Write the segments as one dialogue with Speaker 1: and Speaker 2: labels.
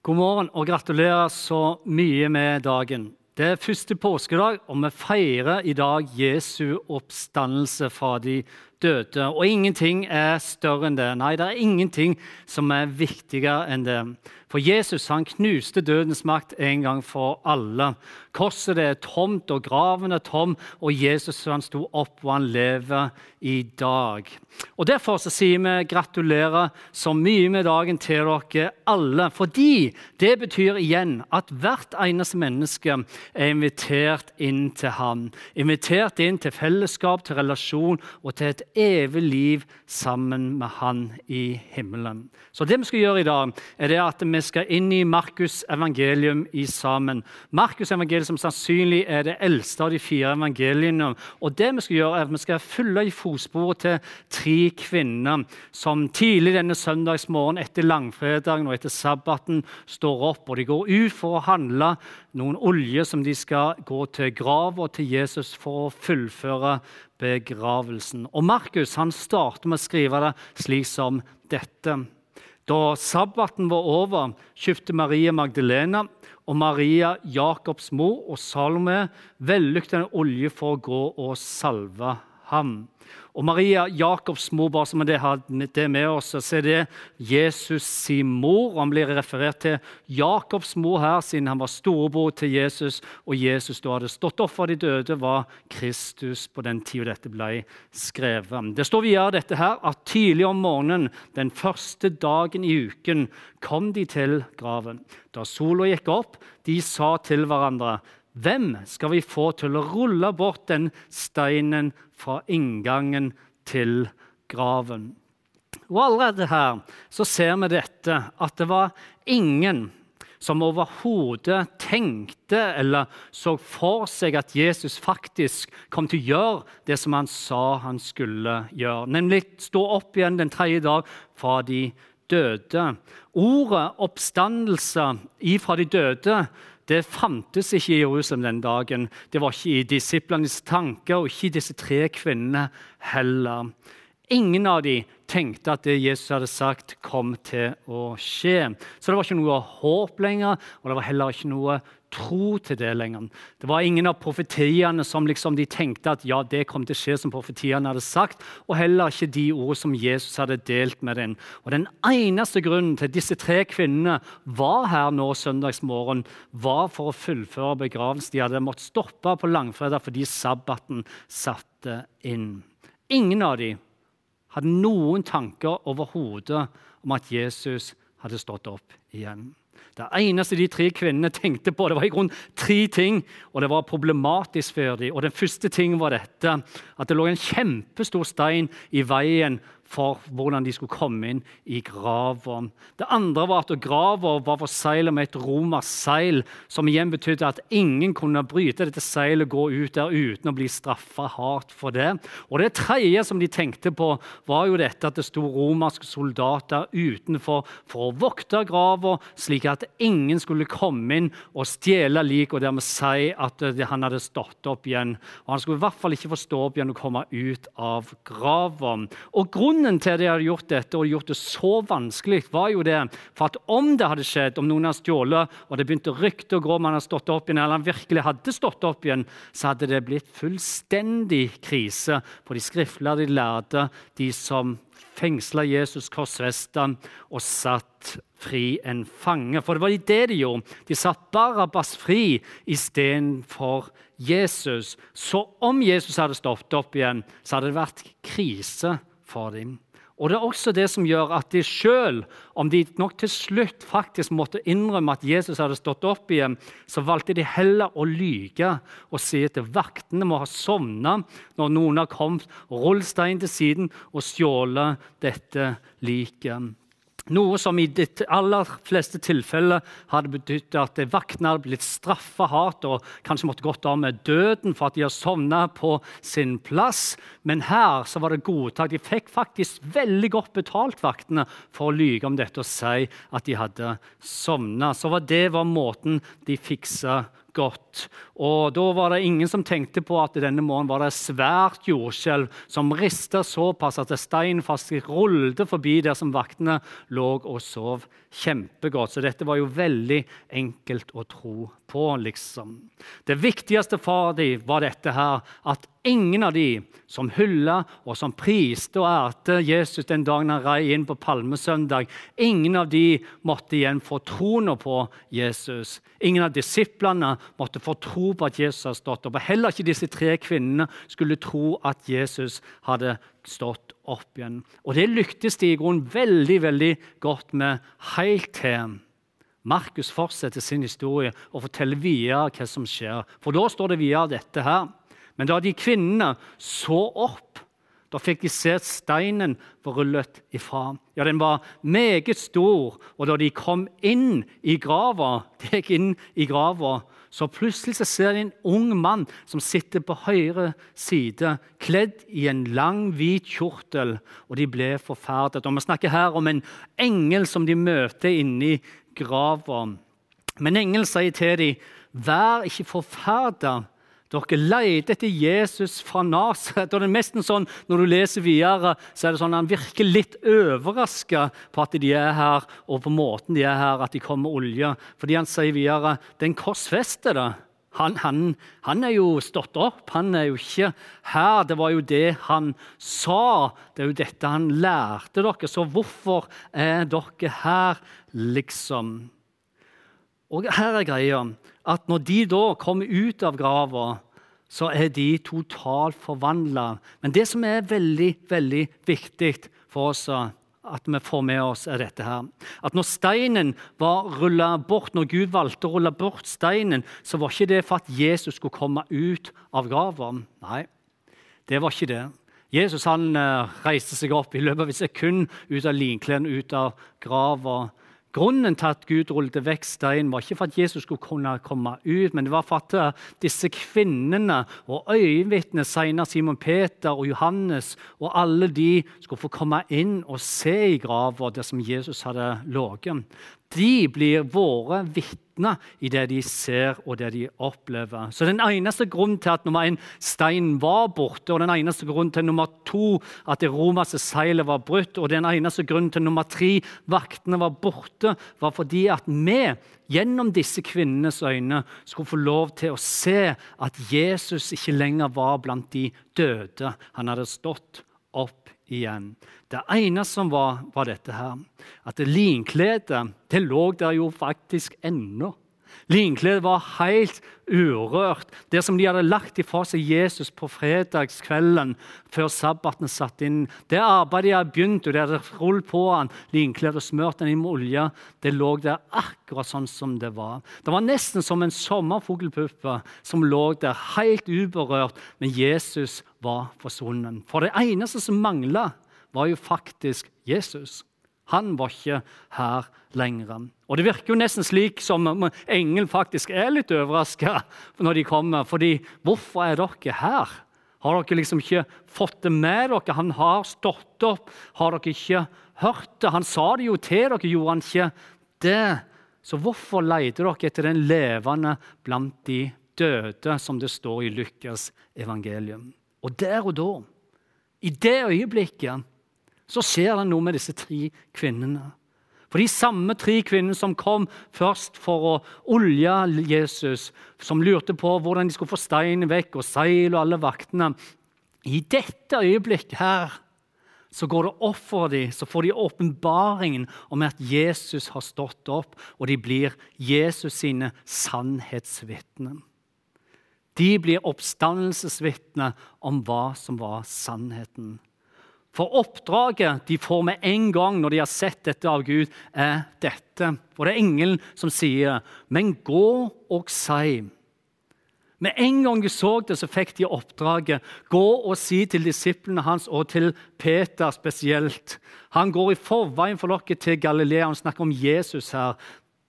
Speaker 1: God morgen og gratulerer så mye med dagen. Det er første påskedag, og vi feirer i dag Jesu oppstandelse fra de døde. Og ingenting er større enn det. Nei, det er ingenting som er viktigere enn det. For Jesus han knuste dødens makt en gang for alle. Korset er tomt, og graven er tom, og Jesus han sto opp, og han lever i dag. Og Derfor så sier vi gratulerer så mye med dagen til dere alle. Fordi det betyr igjen at hvert eneste menneske er invitert inn til ham. Invitert inn til fellesskap, til relasjon og til et evig liv sammen med han i himmelen. Så det vi skal gjøre i dag, er at vi skal inn i Markus' evangelium i sammen. Markus' evangelium som sannsynlig er det eldste av de fire evangeliene. Og det Vi skal gjøre er at vi skal følge i fotsporet til tre kvinner som tidlig denne søndagsmorgen etter langfredagen og etter sabbaten står opp. og De går ut for å handle noen olje som de skal gå til grava til Jesus for å fullføre begravelsen. Og Markus han starter med å skrive det slik som dette. Da sabbaten var over, kjøpte Maria Magdalena og Maria, Jakobs mor og Salome vellykket olje for å gå og salve ham. Og Maria, Jakobs mor, bare som det har med oss, så er det Jesus sin mor. Han blir referert til Jakobs mor her, siden han var storebror til Jesus. Og Jesus da hadde stått opp for de døde, var Kristus på den tida dette ble skrevet. Det står videre dette her, at tidlig om morgenen den første dagen i uken kom de til graven. Da sola gikk opp, de sa til hverandre hvem skal vi få til å rulle bort den steinen fra inngangen til graven? Og Allerede her så ser vi dette, at det var ingen som overhodet tenkte eller så for seg at Jesus faktisk kom til å gjøre det som han sa han skulle gjøre, nemlig stå opp igjen den tredje dag fra de døde. Ordet 'oppstandelse ifra de døde' det fantes ikke i Jerusalem den dagen. Det var ikke i disiplenes tanker, og ikke i disse tre kvinnene heller. Ingen av dem tenkte at det Jesus hadde sagt, kom til å skje. Så det var ikke noe håp lenger, og det var heller ikke noe tro til det lenger. Det var ingen av profetiene som liksom de tenkte at ja, det kom til å skje som profetiene hadde sagt, og heller ikke de ord som Jesus hadde delt med dem. Og Den eneste grunnen til at disse tre kvinnene var her nå søndagsmorgen, var for å fullføre begravelsen. De hadde måttet stoppe på langfredag fordi sabbaten satte inn. Ingen av dem hadde noen tanker overhodet om at Jesus hadde stått opp igjen. Det eneste de tre kvinnene tenkte på, det var i grunn tre ting, og det var problematisk for dem. Og Den første ting var dette, at det lå en kjempestor stein i veien for hvordan de skulle komme inn i grava. Det andre var at grava var forseglet med et romersk seil, som igjen betydde at ingen kunne bryte dette seilet og gå ut der uten å bli straffa hardt for det. Og Det tredje som de tenkte på, var jo dette at det sto romerske soldater utenfor for å vokte grava, slik at ingen skulle komme inn og stjele lik og dermed si at han hadde stått opp igjen. Og Han skulle i hvert fall ikke få stå opp igjen og komme ut av grava. Og grunnen Grunnen til at de hadde gjort dette og gjort det så vanskelig, var jo det for at om det hadde skjedd, om noen hadde stjålet, og det begynte rykte og gå om han hadde stått opp igjen, eller han virkelig hadde stått opp igjen, så hadde det blitt fullstendig krise på de skriftlærde, de lærde, de som fengsla Jesus, korsfesta og satt fri en fange. For det var det de gjorde. De satt Barabas fri istedenfor Jesus. Så om Jesus hadde stått opp igjen, så hadde det vært krise for dem. Og Det er også det som gjør at de sjøl, om de nok til slutt faktisk måtte innrømme at Jesus hadde stått opp igjen, så valgte de heller å lyge og si at vaktene må ha sovna når noen har kommet, rullet steinen til siden og stjålet dette liket. Noe som i de aller fleste tilfeller hadde betydd at vaktene hadde blitt straffa hardt og kanskje måtte gått av med døden for at de har sovna på sin plass. Men her så var det godtak. De fikk faktisk veldig godt betalt, vaktene, for å lyge om dette og si at de hadde sovna. Så det var måten de fiksa godt. Og Da var det ingen som tenkte på at denne morgenen var det svært jordskjelv som rista såpass at steinen faktisk rullet forbi der som vaktene lå og sov kjempegodt. Så dette var jo veldig enkelt å tro på, liksom. Det viktigste for dem var dette her, at ingen av de som hylla og som priste og ærte Jesus den dagen han rei inn på palmesøndag, ingen av de måtte igjen få troen på Jesus. Ingen av disiplene måtte få tro på at Jesus hadde stått opp. Og heller ikke disse tre kvinnene skulle tro at Jesus hadde stått opp igjen. Og det lyktes de i grunnen veldig, veldig godt med helt til Markus fortsetter sin historie og forteller videre hva som skjer. For da står det videre dette her. Men da de kvinnene så opp, da fikk de se steinen var rullet ifra. Ja, den var meget stor, og da de kom inn i grava, de gikk inn i grava, så plutselig så ser de en ung mann som sitter på høyre side, kledd i en lang, hvit kjortel, og de ble forferdet. Og Vi snakker her om en engel som de møter inni grava. Men engelen sier til dem, 'Vær ikke forferda.' Dere leter etter Jesus fra Nasaret. Og det er nesten sånn, Når du leser videre, så er det sånn at han virker litt overraska på at de er her, og på måten de er her, at de kommer med olje. Fordi han sier videre den korsfestede han, han, han, er jo stått opp, han er jo ikke her. Det var jo det han sa. Det er jo dette han lærte dere. Så hvorfor er dere her, liksom? Og her er greia at når de da kommer ut av grava, så er de totalt forvandla. Men det som er veldig, veldig viktig for oss at vi får med oss, dette her. At når steinen var rulla bort, når Gud valgte å rulle bort steinen, så var ikke det for at Jesus skulle komme ut av grava. Nei, det var ikke det. Jesus han eh, reiste seg opp i løpet av et sekund ut av linklærne, ut av grava. Grunnen til at Gud rullet vekk steinen, var ikke for at Jesus skulle kunne komme ut, men det var for at eh, disse kvinnene og øyenvitnene, senere Simon Peter og Johannes, og alle de skulle få komme inn og se i grava der som Jesus hadde ligget. De blir våre vitner i det de ser og det de opplever. Så Den eneste grunnen til at nummer én, steinen var borte, og den eneste grunnen til nummer to, at det romerske seilet var brutt, og den eneste grunnen til nummer tre, vaktene var borte, var fordi at vi gjennom disse kvinnenes øyne skulle få lov til å se at Jesus ikke lenger var blant de døde. Han hadde stått opp igjen. Det ene som var, var dette her, at linkledet det lå der jo faktisk ennå. Linkledet var helt urørt. Det som de hadde lagt ifra seg Jesus på fredagskvelden før sabbaten satt inn. Det arbeidet de hadde begynt, og de hadde rullet på han, linkledet og smurt den inn med olje, det lå der akkurat sånn som det var. Det var nesten som en sommerfuglpuppe som lå der helt uberørt, men Jesus var forsvunnet. For det eneste som mangla, var jo faktisk Jesus. Han var ikke her lenger. Og Det virker jo nesten slik som engelen faktisk er litt overraska når de kommer. fordi hvorfor er dere her? Har dere liksom ikke fått det med dere? Han har stått opp. Har dere ikke hørt det? Han sa det jo til dere, gjorde han ikke det? Så hvorfor leter dere etter den levende blant de døde, som det står i Lukas evangelium? Og der og da, i det øyeblikket, så skjer det noe med disse tre kvinnene. For de samme tre kvinnene som kom først for å olje Jesus, som lurte på hvordan de skulle få steinen vekk og seil og alle vaktene I dette øyeblikket her så går det opp for dem, så får de åpenbaringen om at Jesus har stått opp, og de blir Jesus sine sannhetsvitner. De blir oppstandelsesvitner om hva som var sannheten. For oppdraget de får med en gang når de har sett dette av Gud, er dette. For det er engelen som sier, 'Men gå og si'. Med en gang de så det, så fikk de oppdraget. Gå og si til disiplene hans, og til Peter spesielt. Han går i forveien for dere til Galilea. Han snakker om Jesus her.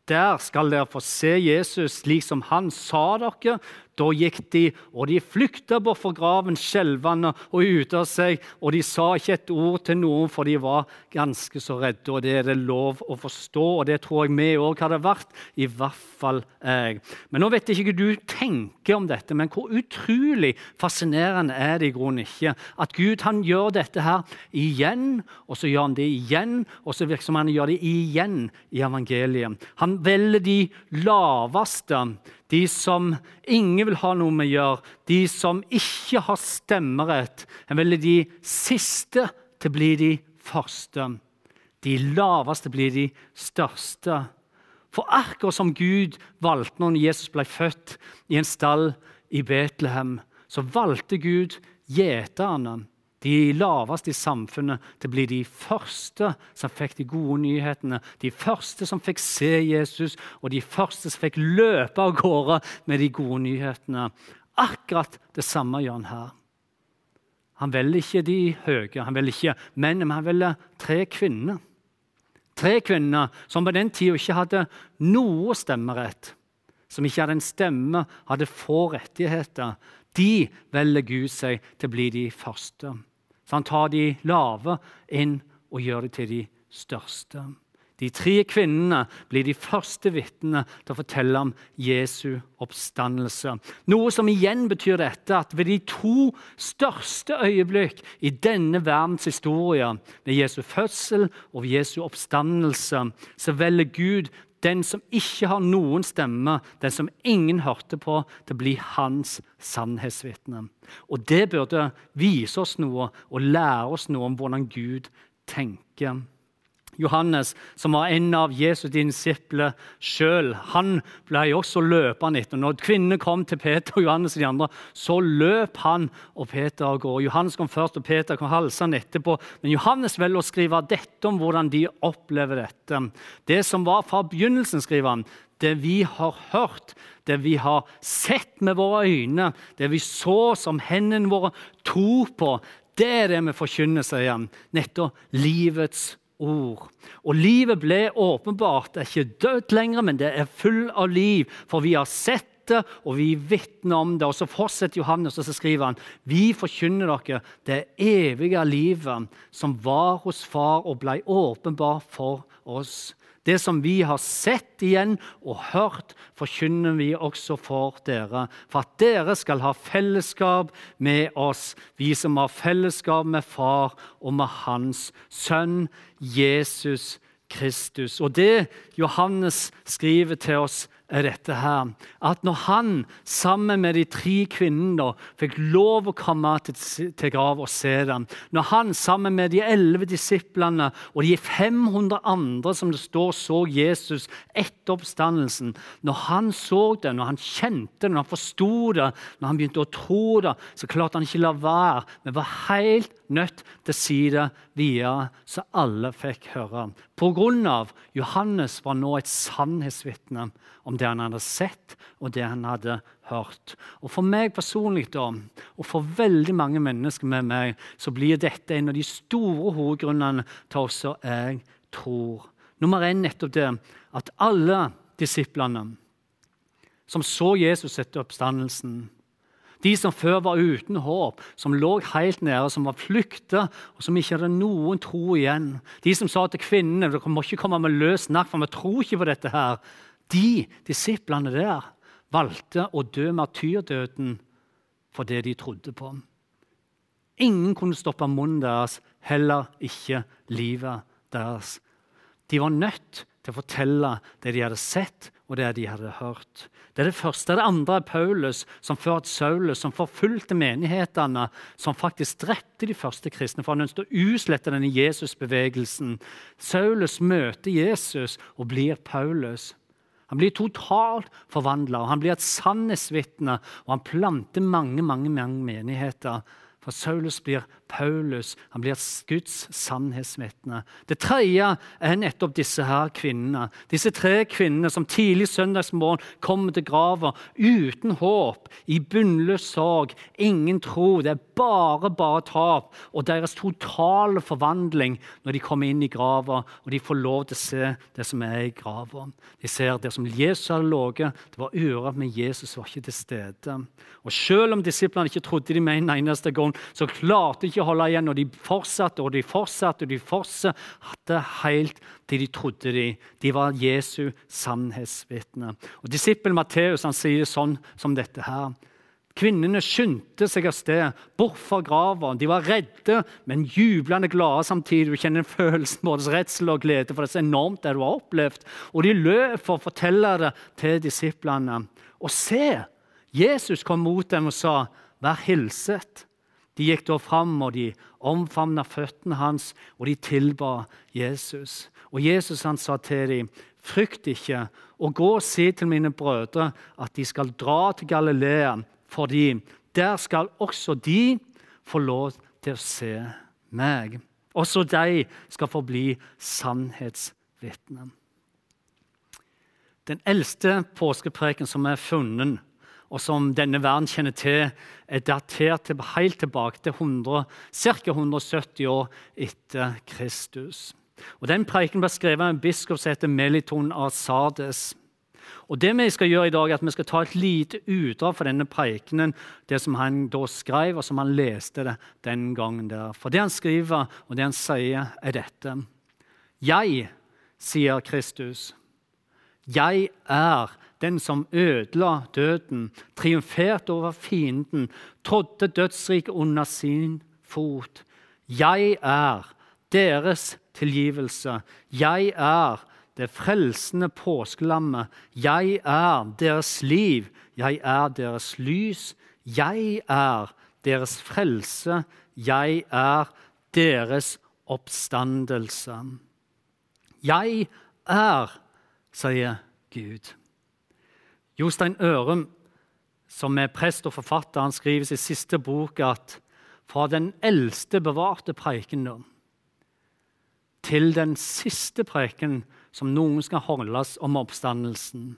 Speaker 1: Der skal dere få se Jesus slik som han sa dere. Da gikk de, og de flykta bort fra graven skjelvende og ute av seg, og de sa ikke et ord til noen, for de var ganske så redde. Og det er det lov å forstå, og det tror jeg vi òg hadde vært, i hvert fall jeg. Men nå vet jeg ikke hva du tenker om dette, men hvor utrolig fascinerende er det i grunnen ikke at Gud han gjør dette her igjen, og så gjør han det igjen, og så virker som han gjør det igjen i evangeliet. Han velger de laveste de som ingen vil ha noe med å gjøre, de som ikke har stemmerett. En velger de siste til å bli de første. De laveste blir de største. For akkurat som Gud valgte når Jesus ble født i en stall i Betlehem, så valgte Gud gjeterne de laveste i samfunnet til å bli de første som fikk de gode nyhetene, de første som fikk se Jesus, og de første som fikk løpe av gårde med de gode nyhetene. Akkurat det samme gjør han her. Han velger ikke de høye, han velger ikke menn, men han velger tre kvinner. Tre kvinner som på den tida ikke hadde noe stemmerett, som ikke hadde en stemme, hadde få rettigheter. De velger Gud seg til å bli de første. Så han tar de lave inn og gjør det til de største. De tre kvinnene blir de første vitnene til å fortelle om Jesu oppstandelse. Noe som igjen betyr dette at ved de to største øyeblikk i denne verdens historie, ved Jesu fødsel og ved Jesu oppstandelse, så velger Gud den som ikke har noen stemme, den som ingen hørte på, til å bli hans sannhetsvitne. Og det burde vise oss noe og lære oss noe om hvordan Gud tenker. Johannes, som var en av Jesus' disipler sjøl, han ble også løpende etter. Når kvinnene kom til Peter og Johannes og de andre, så løp han og Peter av gårde. Johannes kom først, og Peter kom halsende etterpå. Men Johannes velger å skrive dette om hvordan de opplever dette. Det som var fra begynnelsen, skriver han, det vi har hørt, det vi har sett med våre øyne, det vi så som hendene våre tok på, det er det vi forkynner, sier han. Nettopp livets ord. Og livet ble åpenbart. Det er ikke dødt lenger, men det er full av liv. For vi har sett det, og vi vitner om det. Og så fortsetter Johannes og så skriver han, vi forkynner dere det evige livet som var hos Far og ble åpenbart for oss. Det som vi har sett igjen og hørt, forkynner vi også for dere, for at dere skal ha fellesskap med oss, vi som har fellesskap med Far og med Hans Sønn Jesus Kristus. Og det Johannes skriver til oss, dette her. At når han sammen med de tre kvinnene fikk lov å komme til, til grav og se dem, når han sammen med de elleve disiplene og de 500 andre som det står så Jesus etter oppstandelsen Når han så det, når han kjente det, når han forsto det, når han begynte å tro det, så klarte han ikke la være, men var helt nødt til å si det videre, så alle fikk høre. På grunn av Johannes var nå et sannhetsvitne om det han hadde sett og det han hadde hørt. Og For meg personlig da, og for veldig mange mennesker med meg, så blir dette en av de store hovedgrunnene til også jeg tror. Nummer én nettopp det at alle disiplene som så Jesus etter oppstandelsen, de som før var uten håp, som lå helt nede, som var flykta, og som ikke hadde noen tro igjen. De som sa til kvinnene dere må ikke komme med løs snakk, for vi tror ikke på dette. her. De disiplene der valgte å dø martyrdøden for det de trodde på. Ingen kunne stoppe munnen deres, heller ikke livet deres. De var nødt til å fortelle det de hadde sett, og det de hadde hørt. Det er det første. Det andre er Paulus, som førte Saulus, som forfulgte menighetene, som faktisk drepte de første kristne, for han ønsket å uslette denne Jesusbevegelsen. Saulus møter Jesus og blir Paulus. Han blir totalt forvandla, han blir et sannhetsvitne, og han planter mange, mange, mange menigheter. For Saulus blir Paulus. Han blir Guds sannhetsvitne. Det tredje er nettopp disse her kvinnene. Disse tre kvinnene som tidlig søndagsmorgen kommer til grava uten håp, i bunnløs sorg, ingen tro. Det er bare, bare tap. Og deres totale forvandling når de kommer inn i grava og de får lov til å se det som er i grava. De ser det som Jesus hadde ligget. Det var urett, men Jesus var ikke til stede. Og Selv om disiplene ikke trodde de med en eneste gang, så klarte de ikke holde igjen. Og de fortsatte og de fortsatte og de fortsatte helt til de trodde de. De var Jesu sannhetsvitner. Og Disippelen Matteus sier sånn som dette her. Kvinnene skyndte seg av sted, bort fra grava. De var redde, men jublende glade samtidig. Du kjenner følelsen både redsel og glede, for det er så enormt det du har opplevd. Og de løp for å fortelle det til disiplene. Og se, Jesus kom mot dem og sa, 'Vær hilset'. De gikk da fram og de omfavna føttene hans, og de tilba Jesus. Og Jesus han sa til dem, 'Frykt ikke, og gå og si til mine brødre at de skal dra til Galilea.' fordi der skal også de få lov til å se meg. Også de skal få bli sannhetsvitner. Den eldste påskepreken som er funnet, og som denne verden kjenner til, er datert til, helt tilbake til 100, ca. 170 år etter Kristus. Og Den preken ble skrevet av en biskop som heter Meliton Arsades. Og det Vi skal gjøre i dag er at vi skal ta et lite utdrag fra denne prekenen, det som han da skrev, og som han leste det den gangen. der. For det han skriver, og det han sier, er dette. Jeg, sier Kristus, jeg er den som ødela døden, triumferte over fienden, trådte dødsriket under sin fot. Jeg er deres tilgivelse. Jeg er det frelsende påskelammet. Jeg er deres liv, jeg er deres lys. Jeg er deres frelse, jeg er deres oppstandelse. Jeg er, sier Gud. Jostein Ørum, som er prest og forfatter, han skriver i sin siste bok at fra den eldste bevarte preikendom til den siste preken som noen skal holdes om oppstandelsen,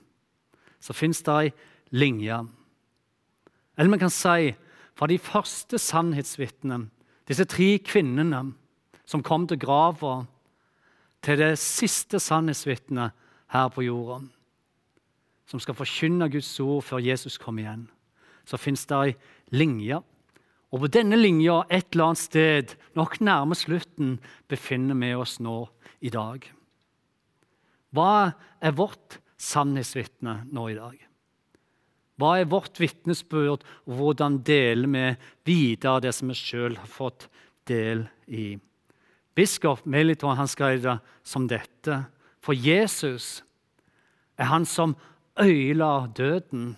Speaker 1: så fins det ei linje. Eller vi kan si fra de første sannhetsvitnene, disse tre kvinnene som kom til grava, til det siste sannhetsvitnet her på jorda, som skal forkynne Guds ord før Jesus kommer igjen, så fins det ei linje. Og på denne linja, et eller annet sted, nok nærme slutten, befinner vi oss nå i dag. Hva er vårt sannhetsvitne nå i dag? Hva er vårt vitnesbyrd, og hvordan deler vi videre det som vi sjøl har fått del i? Biskop Meliton skrev det som dette. For Jesus er han som øyla døden.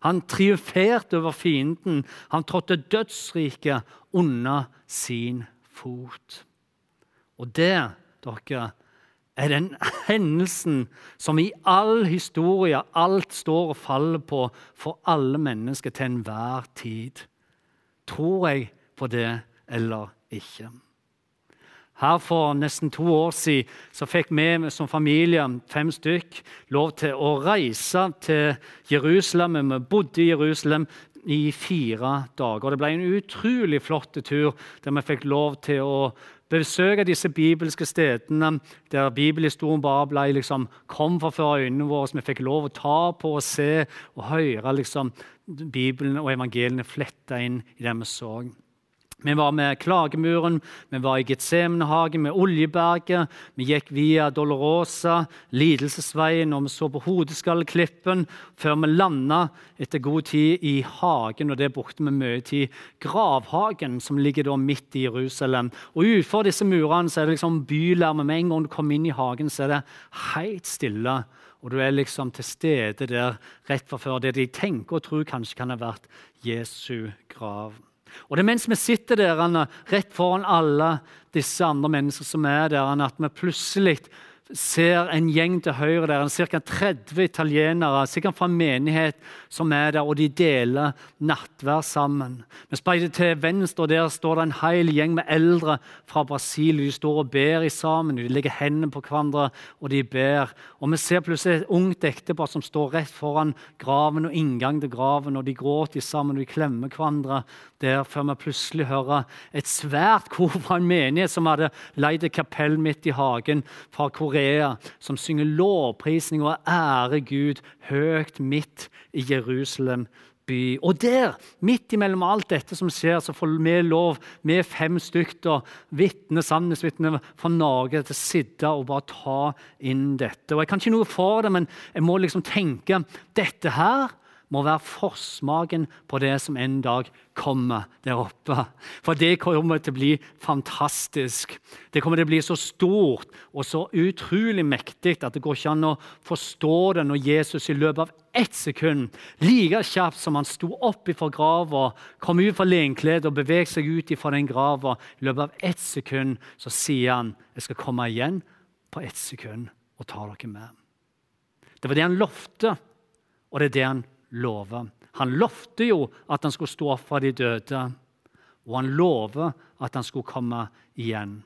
Speaker 1: Han triumferte over fienden. Han trådte dødsriket under sin fot. Og det, dere, er den hendelsen som i all historie alt står og faller på for alle mennesker til enhver tid. Tror jeg på det eller ikke? Her For nesten to år siden så fikk vi som familie, fem stykk, lov til å reise til Jerusalem. Vi bodde i Jerusalem i fire dager. Det ble en utrolig flott tur der vi fikk lov til å besøke disse bibelske stedene der bibelhistorien bare ble, liksom, kom for øynene våre, vi fikk lov å ta på og se og høre liksom, Bibelen og evangeliene fletta inn i det vi så. Vi var med Klagemuren, vi var i Getsemanehagen, med Oljeberget. Vi gikk via Dolorosa, Lidelsesveien, og vi så på Hodeskalleklippen før vi landa etter god tid i Hagen, og det brukte vi mye tid. Gravhagen, som ligger da midt i Jerusalem. Og Utenfor disse murene så er det liksom bylarme. Med en gang du kommer inn i hagen, så er det helt stille. Og du er liksom til stede der rett fra før det de tenker og tror kanskje kan ha vært Jesu grav. Og det er mens vi sitter der rett foran alle disse andre mennesker som er der, at vi plutselig ser en gjeng til høyre der, ca. 30 italienere, sikkert fra en menighet som er der, og de deler nattvær sammen. Vi speider til venstre, og der står det en hel gjeng med eldre fra Brasil. De står og ber sammen, de legger hendene på hverandre, og de ber. Og Vi ser plutselig et ungt ektepar som står rett foran graven og inngang til graven, og de gråter sammen og de klemmer hverandre der, før vi plutselig hører et svært kor fra en menighet som hadde leid et kapell midt i hagen fra Korea, som synger lovprisning og ære Gud høyt midt i Jerusalem. Og der, midt imellom alt dette som skjer, så får vi lov, med fem stykker vitne, sannhetsvitner fra Norge, til å sitte og bare ta inn dette. Og Jeg kan ikke noe for det, men jeg må liksom tenke dette her må være forsmaken på det som en dag kommer der oppe. For det kommer til å bli fantastisk. Det kommer til å bli så stort og så utrolig mektig at det går ikke an å forstå det når Jesus i løpet av ett sekund, like kjapt som han sto opp fra grava, kom ut fra lenkledet og beveget seg ut fra den grava, i løpet av ett sekund så sier han jeg skal komme igjen på ett sekund og ta dere med. Det var det han lovte, og det er det han lover. Han lovte jo at han skulle stå opp fra de døde, og han lover at han skulle komme igjen.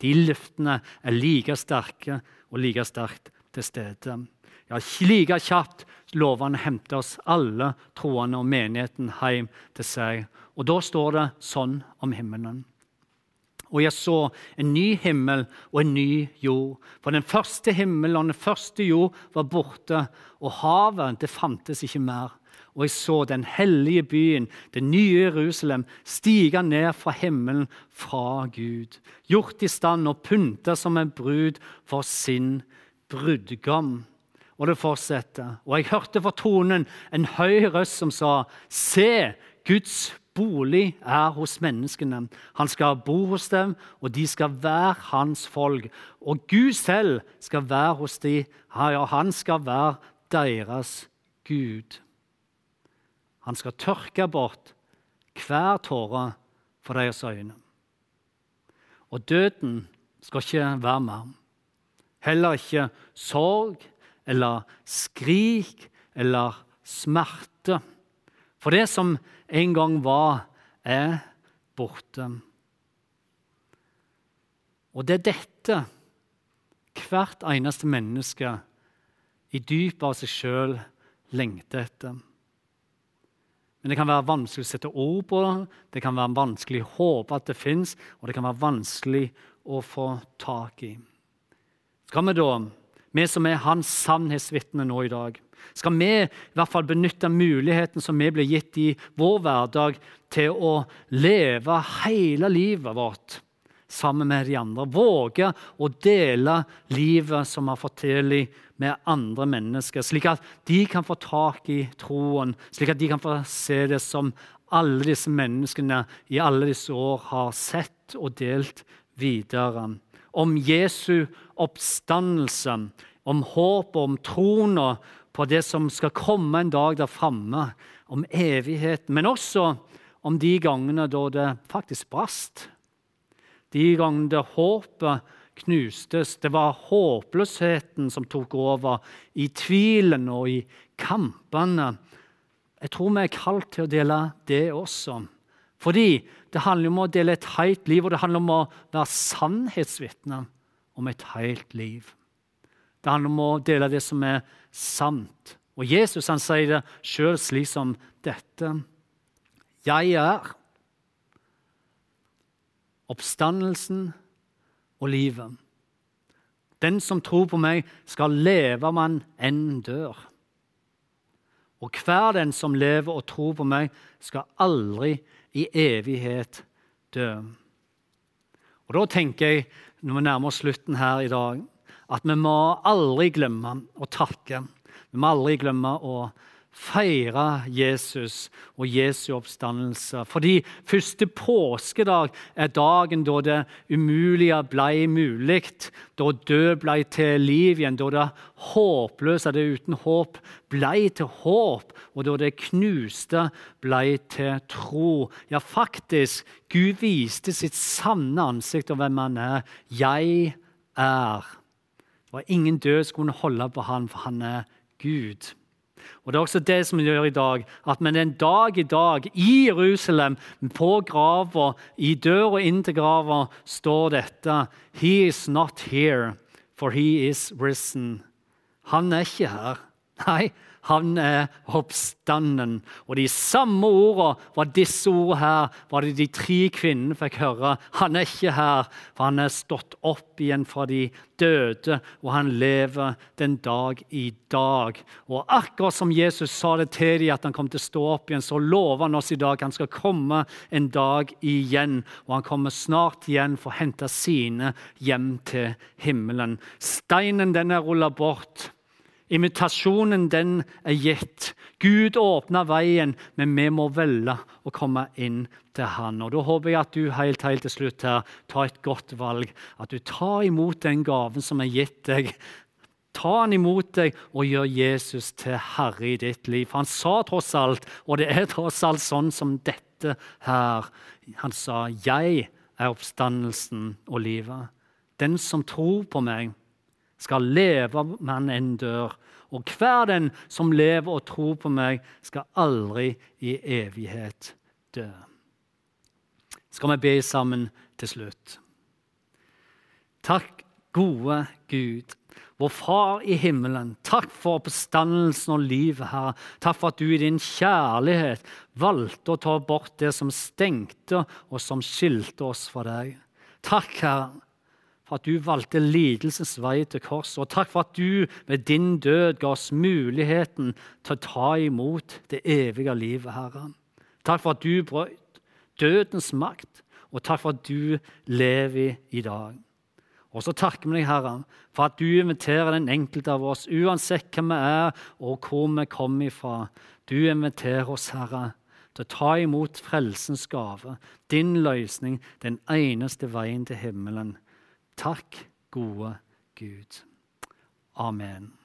Speaker 1: De løftene er like sterke og like sterkt til stede. Ja, Like kjapt lover han å hente oss alle troende og menigheten hjem til seg. Og da står det sånn om himmelen. Og jeg så en ny himmel og en ny jord. For den første himmelen og den første jord var borte, og havet det fantes ikke mer. Og jeg så den hellige byen, det nye Jerusalem, stige ned fra himmelen fra Gud, gjort i stand og pynta som en brud for sin brudgom. Og det fortsetter. Og jeg hørte fra tonen en høy røst som sa, Se, Guds bolig er hos menneskene. Han skal bo hos dem, og de skal være hans folk. Og Gud selv skal være hos dem, og han skal være deres Gud. Han skal tørke bort hver tåre for deres øyne. Og døden skal ikke være med. Heller ikke sorg eller skrik eller smerte. For det som en gang var, er borte. Og det er dette hvert eneste menneske i dypet av seg sjøl lengter etter. Men det kan være vanskelig å sette ord på det, det kan være vanskelig å håpe at det fins, og det kan være vanskelig å få tak i. Skal vi da, vi som er hans sannhetsvitne nå i dag, skal vi i hvert fall benytte muligheten som vi blir gitt i vår hverdag, til å leve hele livet vårt sammen med de andre. Våge å dele livet som vi har fått til med andre mennesker, slik at de kan få tak i troen, slik at de kan få se det som alle disse menneskene i alle disse år har sett og delt videre. Om Jesu oppstandelse, om håp og om troen på det som skal komme en dag der framme, om evigheten, men også om de gangene da det faktisk brast. De gangene det håpet knustes. Det var håpløsheten som tok over, i tvilen og i kampene. Jeg tror vi er kalt til å dele det også. Fordi det handler om å dele et helt liv, og det handler om å være sannhetsvitne om et helt liv. Det handler om å dele det som er sant. Og Jesus han sier det sjøl slik som dette. Jeg er oppstandelsen og livet. Den som tror på meg, skal leve om han enn dør. Og hver den som lever og tror på meg, skal aldri i evighet dø. Og Da tenker jeg, når vi nærmer oss slutten her i dag, at vi må aldri glemme å takke. Vi må aldri glemme å feire Jesus og Jesu oppstandelse. Fordi første påskedag er dagen da det umulige ble mulig. Da død ble til liv igjen, da det håpløse, det uten håp, ble til håp. Og da det knuste ble til tro. Ja, faktisk, Gud viste sitt sanne ansikt og hvem han er. Jeg er Var ingen død skulle holde på han, for han er Gud. Og Det er også det som vi gjør i dag. At vi en dag i dag i Jerusalem, på grava, i døra inn til grava, står dette He is not here, for he is risen. Han er ikke her. Nei, han er oppstanden. Og de samme ordene var disse ordene her, var det de tre kvinnene fikk høre. Han er ikke her, for han er stått opp igjen fra de døde, og han lever den dag i dag. Og akkurat som Jesus sa det til dem, at han kom til å stå opp igjen, så lover han oss i dag at han skal komme en dag igjen. Og han kommer snart igjen for å hente sine hjem til himmelen. Steinen den er rulla bort. Invitasjonen den er gitt. Gud åpner veien, men vi må velge å komme inn til Han. Og Da håper jeg at du helt, helt til slutt her tar et godt valg. At du tar imot den gaven som er gitt deg. Ta han imot deg og gjør Jesus til herre i ditt liv. Han sa tross alt, og det er tross alt sånn som dette her Han sa, 'Jeg er oppstandelsen og livet'. Den som tror på meg, skal leve men enn dør. Og hver den som lever og tror på meg, skal aldri i evighet dø. Skal vi be sammen til slutt? Takk, gode Gud, vår Far i himmelen. Takk for oppstandelsen og livet, Herre. Takk for at du i din kjærlighet valgte å ta bort det som stengte og som skilte oss fra deg. Takk, Herre for at du valgte lidelsens vei til korset. Og takk for at du med din død ga oss muligheten til å ta imot det evige livet, Herre. Takk for at du brøt dødens makt, og takk for at du lever i dag. Og så takker vi deg, Herre, for at du inviterer den enkelte av oss, uansett hvem vi er og hvor vi kommer ifra. Du inviterer oss, Herre, til å ta imot frelsens gave, din løsning, den eneste veien til himmelen. Takk, gode Gud. Amen.